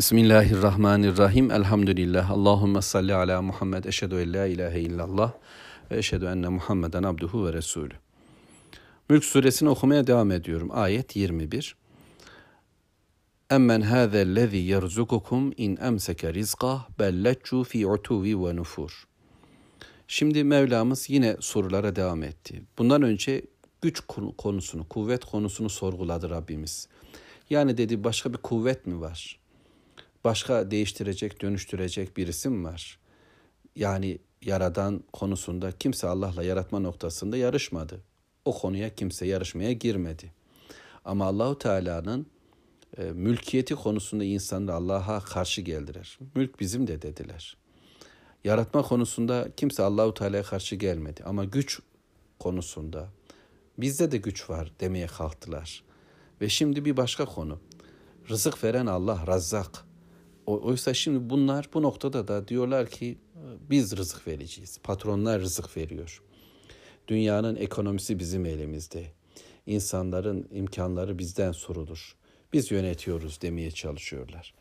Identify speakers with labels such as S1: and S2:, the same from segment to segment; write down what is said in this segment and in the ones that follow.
S1: Bismillahirrahmanirrahim. Elhamdülillah. Allahümme salli ala Muhammed. Eşhedü en la ilahe illallah. Ve eşhedü enne Muhammeden abduhu ve resulü. Mülk suresini okumaya devam ediyorum. Ayet 21. Emmen hâzellezî yerzukukum in emseke rizqah belleccu fi utuvi ve nufur. Şimdi Mevlamız yine sorulara devam etti. Bundan önce güç konusunu, kuvvet konusunu sorguladı Rabbimiz. Yani dedi başka bir kuvvet mi var? Başka değiştirecek, dönüştürecek birisi mi var? Yani yaradan konusunda kimse Allah'la yaratma noktasında yarışmadı. O konuya kimse yarışmaya girmedi. Ama Allahu Teala'nın e, mülkiyeti konusunda insanlar Allah'a karşı geldiler. Mülk bizim de dediler. Yaratma konusunda kimse Allahu Teala'ya karşı gelmedi ama güç konusunda bizde de güç var demeye kalktılar. Ve şimdi bir başka konu. Rızık veren Allah, Razzak. Oysa şimdi bunlar bu noktada da diyorlar ki biz rızık vereceğiz. Patronlar rızık veriyor. Dünyanın ekonomisi bizim elimizde. İnsanların imkanları bizden sorulur. Biz yönetiyoruz demeye çalışıyorlar.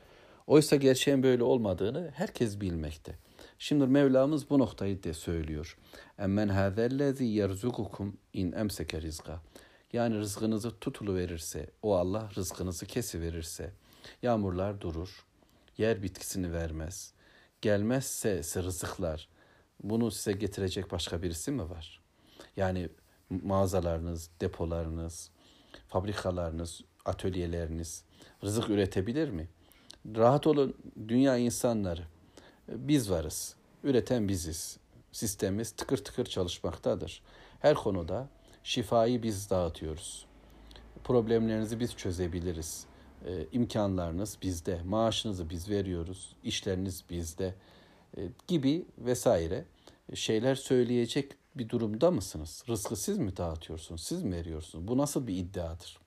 S1: Oysa gerçeğin böyle olmadığını herkes bilmekte. Şimdi Mevlamız bu noktayı da söylüyor. Emmen hâzellezî yerzukukum in emseke rizqa. Yani rızkınızı tutulu verirse, o Allah rızkınızı kesi verirse, yağmurlar durur, yer bitkisini vermez. Gelmezse rızıklar bunu size getirecek başka birisi mi var? Yani mağazalarınız, depolarınız, fabrikalarınız, atölyeleriniz rızık üretebilir mi? Rahat olun dünya insanları. Biz varız. Üreten biziz. Sistemimiz tıkır tıkır çalışmaktadır. Her konuda şifayı biz dağıtıyoruz. Problemlerinizi biz çözebiliriz e, imkanlarınız bizde, maaşınızı biz veriyoruz, işleriniz bizde e, gibi vesaire şeyler söyleyecek bir durumda mısınız? Rızkı siz mi dağıtıyorsunuz, siz mi veriyorsunuz? Bu nasıl bir iddiadır?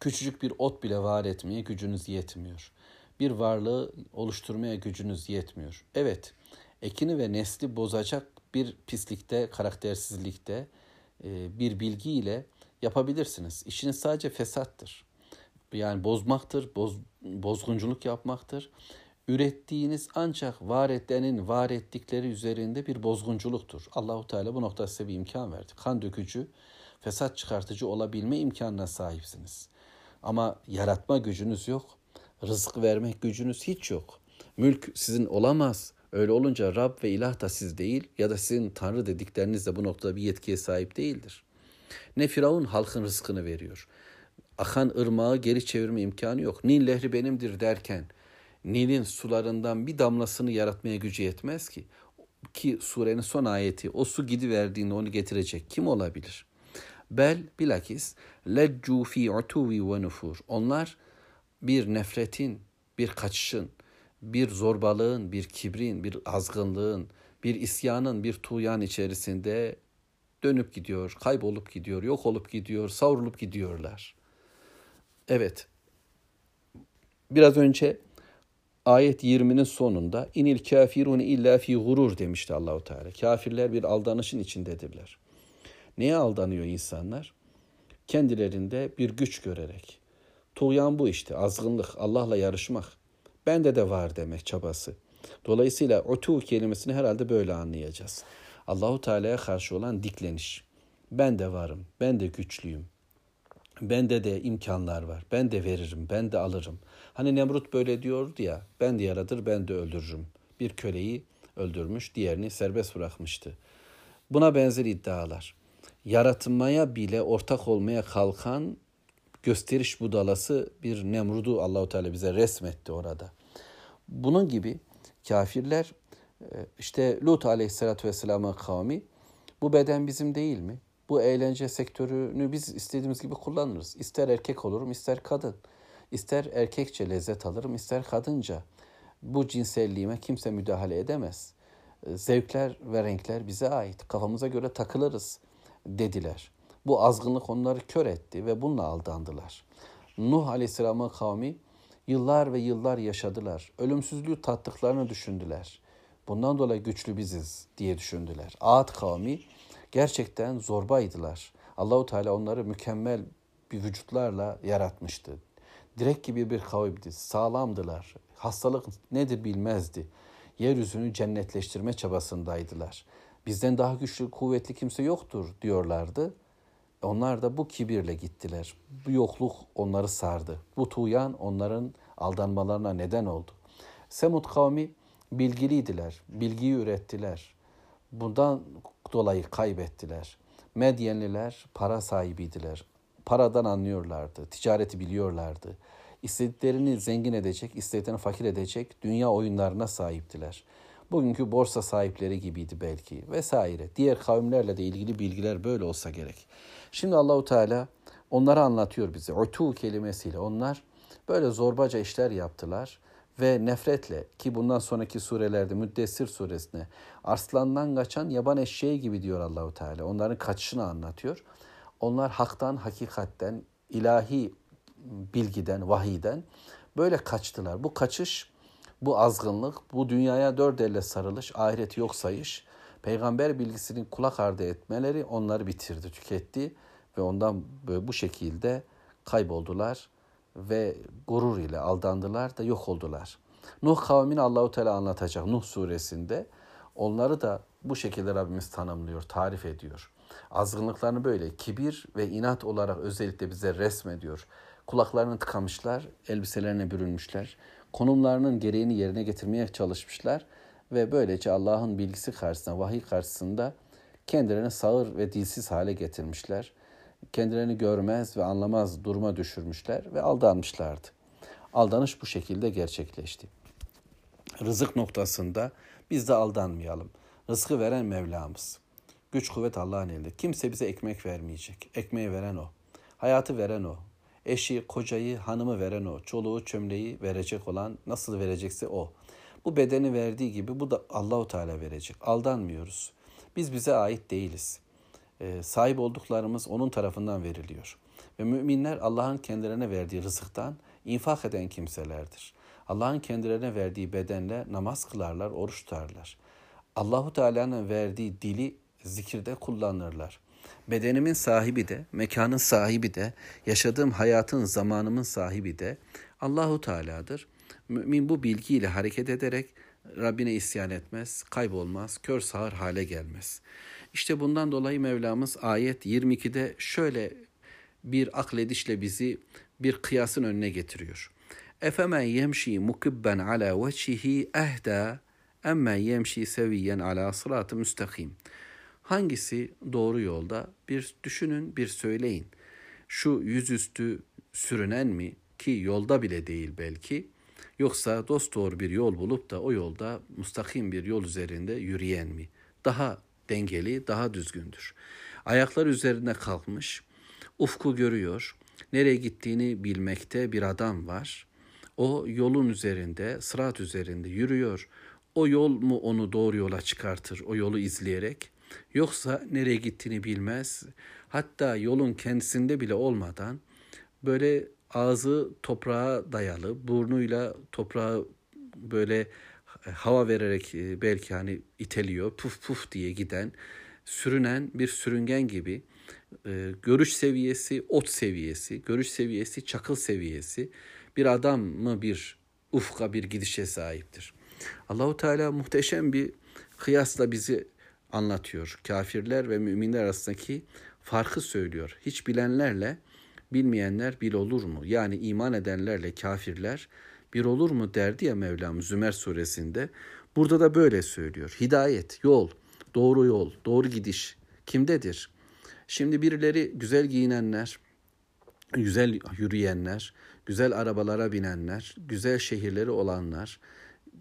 S1: Küçücük bir ot bile var etmeye gücünüz yetmiyor. Bir varlığı oluşturmaya gücünüz yetmiyor. Evet, ekini ve nesli bozacak bir pislikte, karaktersizlikte e, bir bilgiyle yapabilirsiniz. İşiniz sadece fesattır yani bozmaktır, boz, bozgunculuk yapmaktır. Ürettiğiniz ancak var edenin var ettikleri üzerinde bir bozgunculuktur. Allahu Teala bu noktada size bir imkan verdi. Kan dökücü, fesat çıkartıcı olabilme imkanına sahipsiniz. Ama yaratma gücünüz yok. Rızık vermek gücünüz hiç yok. Mülk sizin olamaz. Öyle olunca Rab ve ilah da siz değil ya da sizin Tanrı dedikleriniz de bu noktada bir yetkiye sahip değildir. Ne Firavun halkın rızkını veriyor akan ırmağı geri çevirme imkanı yok. Nil lehri benimdir derken Nil'in sularından bir damlasını yaratmaya gücü yetmez ki. Ki surenin son ayeti o su gidiverdiğinde onu getirecek kim olabilir? Bel bilakis leccu fi utuvi ve nufur. Onlar bir nefretin, bir kaçışın, bir zorbalığın, bir kibrin, bir azgınlığın, bir isyanın, bir tuğyan içerisinde dönüp gidiyor, kaybolup gidiyor, yok olup gidiyor, savrulup gidiyorlar. Evet. Biraz önce ayet 20'nin sonunda inil kafirun illa fi gurur demişti Allahu Teala. Kafirler bir aldanışın içindedirler. Neye aldanıyor insanlar? Kendilerinde bir güç görerek. Tuğyan bu işte, azgınlık, Allah'la yarışmak. Bende de var demek çabası. Dolayısıyla otu kelimesini herhalde böyle anlayacağız. Allahu Teala'ya karşı olan dikleniş. Ben de varım, ben de güçlüyüm, Bende de imkanlar var. Ben de veririm, ben de alırım. Hani Nemrut böyle diyordu ya, ben de yaratır, ben de öldürürüm. Bir köleyi öldürmüş, diğerini serbest bırakmıştı. Buna benzer iddialar. Yaratmaya bile ortak olmaya kalkan gösteriş budalası bir Nemrud'u Allahu Teala bize resmetti orada. Bunun gibi kafirler e, işte Lut Aleyhisselatü Vesselam'a kavmi bu beden bizim değil mi? Bu eğlence sektörünü biz istediğimiz gibi kullanırız. İster erkek olurum, ister kadın. İster erkekçe lezzet alırım, ister kadınca. Bu cinselliğime kimse müdahale edemez. Zevkler ve renkler bize ait. Kafamıza göre takılırız dediler. Bu azgınlık onları kör etti ve bununla aldandılar. Nuh Aleyhisselam'ın kavmi yıllar ve yıllar yaşadılar. Ölümsüzlüğü tattıklarını düşündüler. Bundan dolayı güçlü biziz diye düşündüler. Ad kavmi gerçekten zorbaydılar. Allahu Teala onları mükemmel bir vücutlarla yaratmıştı. Direk gibi bir kavimdi. Sağlamdılar. Hastalık nedir bilmezdi. Yeryüzünü cennetleştirme çabasındaydılar. Bizden daha güçlü, kuvvetli kimse yoktur diyorlardı. Onlar da bu kibirle gittiler. Bu yokluk onları sardı. Bu tuğyan onların aldanmalarına neden oldu. Semud kavmi bilgiliydiler, bilgiyi ürettiler. Bundan dolayı kaybettiler. Medyenliler para sahibiydiler. Paradan anlıyorlardı, ticareti biliyorlardı. İstediklerini zengin edecek, istediklerini fakir edecek dünya oyunlarına sahiptiler. Bugünkü borsa sahipleri gibiydi belki vesaire. Diğer kavimlerle de ilgili bilgiler böyle olsa gerek. Şimdi Allahu Teala onları anlatıyor bize. Utu kelimesiyle onlar böyle zorbaca işler yaptılar ve nefretle ki bundan sonraki surelerde Müddessir suresine arslandan kaçan yaban eşeği gibi diyor Allahu Teala. Onların kaçışını anlatıyor. Onlar haktan, hakikatten, ilahi bilgiden, vahiden böyle kaçtılar. Bu kaçış, bu azgınlık, bu dünyaya dört elle sarılış, ahireti yok sayış, peygamber bilgisinin kulak ardı etmeleri onları bitirdi, tüketti ve ondan böyle bu şekilde kayboldular ve gurur ile aldandılar da yok oldular. Nuh kavmini Allahu Teala anlatacak Nuh suresinde. Onları da bu şekilde Rabbimiz tanımlıyor, tarif ediyor. Azgınlıklarını böyle kibir ve inat olarak özellikle bize resmediyor. Kulaklarını tıkamışlar, elbiselerine bürünmüşler. Konumlarının gereğini yerine getirmeye çalışmışlar ve böylece Allah'ın bilgisi karşısında, vahiy karşısında kendilerini sağır ve dilsiz hale getirmişler. Kendilerini görmez ve anlamaz duruma düşürmüşler ve aldanmışlardı. Aldanış bu şekilde gerçekleşti. Rızık noktasında biz de aldanmayalım. Rızkı veren Mevlamız. Güç kuvvet Allah'ın elinde. Kimse bize ekmek vermeyecek. Ekmeği veren o. Hayatı veren o. Eşi, kocayı, hanımı veren o. Çoluğu, çömleği verecek olan nasıl verecekse o. Bu bedeni verdiği gibi bu da Allahu Teala verecek. Aldanmıyoruz. Biz bize ait değiliz. Ee, sahip olduklarımız onun tarafından veriliyor. Ve müminler Allah'ın kendilerine verdiği rızıktan infak eden kimselerdir. Allah'ın kendilerine verdiği bedenle namaz kılarlar, oruç tutarlar. Allahu Teala'nın verdiği dili zikirde kullanırlar. Bedenimin sahibi de, mekanın sahibi de, yaşadığım hayatın, zamanımın sahibi de Allahu Teala'dır. Mümin bu bilgiyle hareket ederek Rabbine isyan etmez, kaybolmaz, kör sağır hale gelmez. İşte bundan dolayı Mevlamız ayet 22'de şöyle bir akledişle bizi bir kıyasın önüne getiriyor. Efemen yemşi mukibben ala vecihi ehda emme yemşi seviyen ala sıratı müstakim. Hangisi doğru yolda? Bir düşünün, bir söyleyin. Şu yüzüstü sürünen mi ki yolda bile değil belki yoksa dost doğru bir yol bulup da o yolda mustakim bir yol üzerinde yürüyen mi? Daha dengeli, daha düzgündür. Ayaklar üzerine kalkmış, ufku görüyor, nereye gittiğini bilmekte bir adam var. O yolun üzerinde, sırat üzerinde yürüyor. O yol mu onu doğru yola çıkartır, o yolu izleyerek? Yoksa nereye gittiğini bilmez, hatta yolun kendisinde bile olmadan böyle ağzı toprağa dayalı, burnuyla toprağı böyle hava vererek e, belki hani iteliyor, puf puf diye giden, sürünen bir sürüngen gibi e, görüş seviyesi ot seviyesi, görüş seviyesi çakıl seviyesi bir adam mı bir ufka bir gidişe sahiptir. Allahu Teala muhteşem bir kıyasla bizi anlatıyor. Kafirler ve müminler arasındaki farkı söylüyor. Hiç bilenlerle bilmeyenler bir olur mu? Yani iman edenlerle kafirler bir olur mu derdi ya Mevlam Zümer suresinde. Burada da böyle söylüyor. Hidayet, yol, doğru yol, doğru gidiş kimdedir? Şimdi birileri güzel giyinenler, güzel yürüyenler, güzel arabalara binenler, güzel şehirleri olanlar,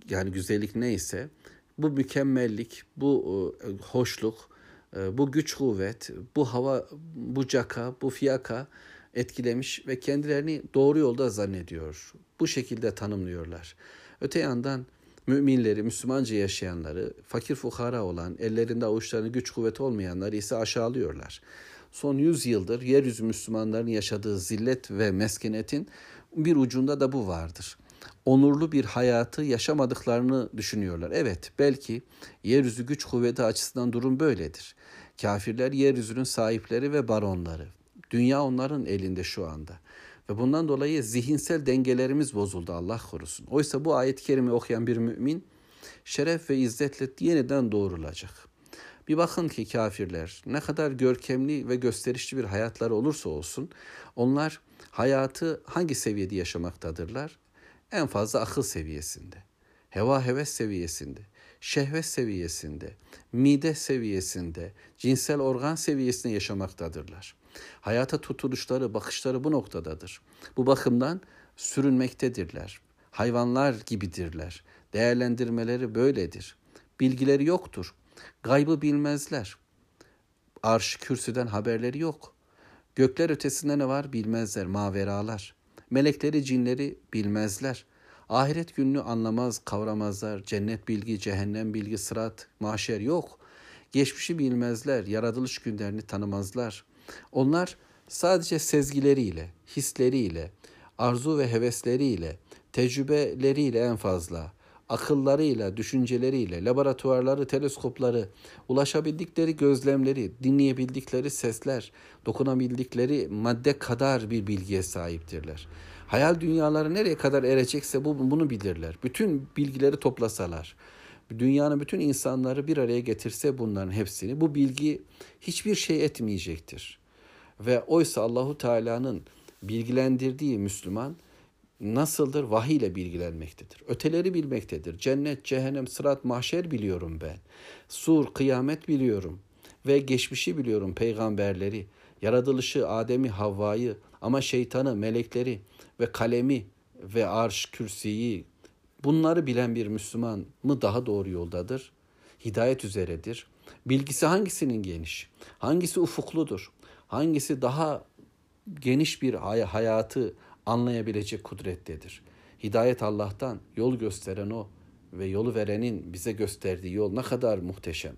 S1: yani güzellik neyse bu mükemmellik, bu e, hoşluk, e, bu güç kuvvet, bu hava, bu caka, bu fiyaka etkilemiş ve kendilerini doğru yolda zannediyor. Bu şekilde tanımlıyorlar. Öte yandan müminleri, Müslümanca yaşayanları, fakir fukara olan, ellerinde avuçlarında güç kuvvet olmayanları ise aşağılıyorlar. Son yüz yıldır yeryüzü Müslümanların yaşadığı zillet ve meskenetin bir ucunda da bu vardır. Onurlu bir hayatı yaşamadıklarını düşünüyorlar. Evet, belki yeryüzü güç kuvveti açısından durum böyledir. Kafirler yeryüzünün sahipleri ve baronları. Dünya onların elinde şu anda. Ve bundan dolayı zihinsel dengelerimiz bozuldu Allah korusun. Oysa bu ayet-i kerime okuyan bir mümin şeref ve izzetle yeniden doğrulacak. Bir bakın ki kafirler ne kadar görkemli ve gösterişli bir hayatları olursa olsun onlar hayatı hangi seviyede yaşamaktadırlar? En fazla akıl seviyesinde, heva heves seviyesinde, şehvet seviyesinde, mide seviyesinde, cinsel organ seviyesinde yaşamaktadırlar. Hayata tutuluşları, bakışları bu noktadadır. Bu bakımdan sürünmektedirler. Hayvanlar gibidirler. Değerlendirmeleri böyledir. Bilgileri yoktur. Gaybı bilmezler. Arş kürsüden haberleri yok. Gökler ötesinde ne var bilmezler, maveralar. Melekleri, cinleri bilmezler. Ahiret gününü anlamaz, kavramazlar. Cennet bilgi, cehennem bilgi, sırat, mahşer yok. Geçmişi bilmezler, yaratılış günlerini tanımazlar. Onlar sadece sezgileriyle, hisleriyle, arzu ve hevesleriyle, tecrübeleriyle en fazla, akıllarıyla, düşünceleriyle, laboratuvarları, teleskopları, ulaşabildikleri gözlemleri, dinleyebildikleri sesler, dokunabildikleri madde kadar bir bilgiye sahiptirler. Hayal dünyaları nereye kadar erecekse bu, bunu bilirler. Bütün bilgileri toplasalar, dünyanın bütün insanları bir araya getirse bunların hepsini, bu bilgi hiçbir şey etmeyecektir. Ve oysa Allahu Teala'nın bilgilendirdiği Müslüman nasıldır? Vahiy ile bilgilenmektedir. Öteleri bilmektedir. Cennet, cehennem, sırat, mahşer biliyorum ben. Sur, kıyamet biliyorum. Ve geçmişi biliyorum peygamberleri. Yaratılışı, Adem'i, Havva'yı ama şeytanı, melekleri ve kalemi ve arş, kürsiyi bunları bilen bir Müslüman mı daha doğru yoldadır? Hidayet üzeredir. Bilgisi hangisinin geniş? Hangisi ufukludur? Hangisi daha geniş bir hayatı anlayabilecek kudrettedir. Hidayet Allah'tan, yol gösteren o ve yolu verenin bize gösterdiği yol ne kadar muhteşem.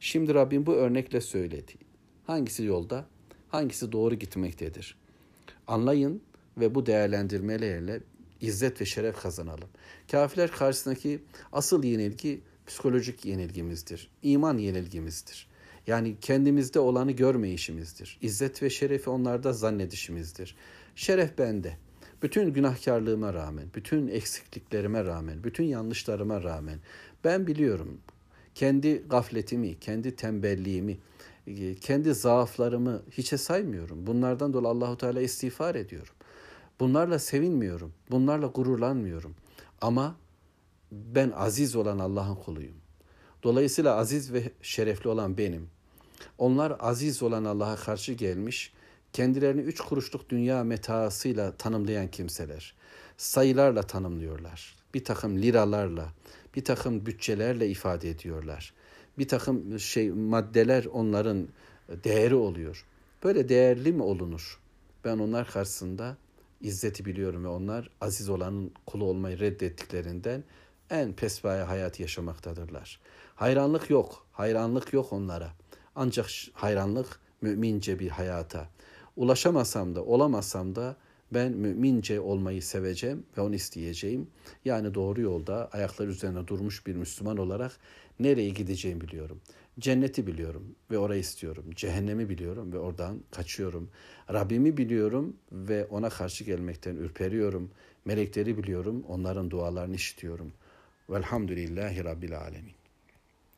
S1: Şimdi Rabbim bu örnekle söyledi. Hangisi yolda, hangisi doğru gitmektedir. Anlayın ve bu değerlendirmelerle izzet ve şeref kazanalım. Kafirler karşısındaki asıl yenilgi psikolojik yenilgimizdir. İman yenilgimizdir. Yani kendimizde olanı görmeyişimizdir. İzzet ve şerefi onlarda zannedişimizdir. Şeref bende. Bütün günahkarlığıma rağmen, bütün eksikliklerime rağmen, bütün yanlışlarıma rağmen ben biliyorum kendi gafletimi, kendi tembelliğimi, kendi zaaflarımı hiçe saymıyorum. Bunlardan dolayı Allahu Teala istiğfar ediyorum. Bunlarla sevinmiyorum. Bunlarla gururlanmıyorum. Ama ben aziz olan Allah'ın kuluyum. Dolayısıyla aziz ve şerefli olan benim. Onlar aziz olan Allah'a karşı gelmiş, kendilerini üç kuruşluk dünya metaasıyla tanımlayan kimseler. Sayılarla tanımlıyorlar. Bir takım liralarla, bir takım bütçelerle ifade ediyorlar. Bir takım şey maddeler onların değeri oluyor. Böyle değerli mi olunur? Ben onlar karşısında izzeti biliyorum ve onlar aziz olanın kulu olmayı reddettiklerinden en pesbaya hayat yaşamaktadırlar. Hayranlık yok, hayranlık yok onlara. Ancak hayranlık mümince bir hayata. Ulaşamasam da olamasam da ben mümince olmayı seveceğim ve onu isteyeceğim. Yani doğru yolda ayaklar üzerine durmuş bir Müslüman olarak nereye gideceğimi biliyorum. Cenneti biliyorum ve orayı istiyorum. Cehennemi biliyorum ve oradan kaçıyorum. Rabbimi biliyorum ve ona karşı gelmekten ürperiyorum. Melekleri biliyorum, onların dualarını işitiyorum. Velhamdülillahi Rabbil Alemin.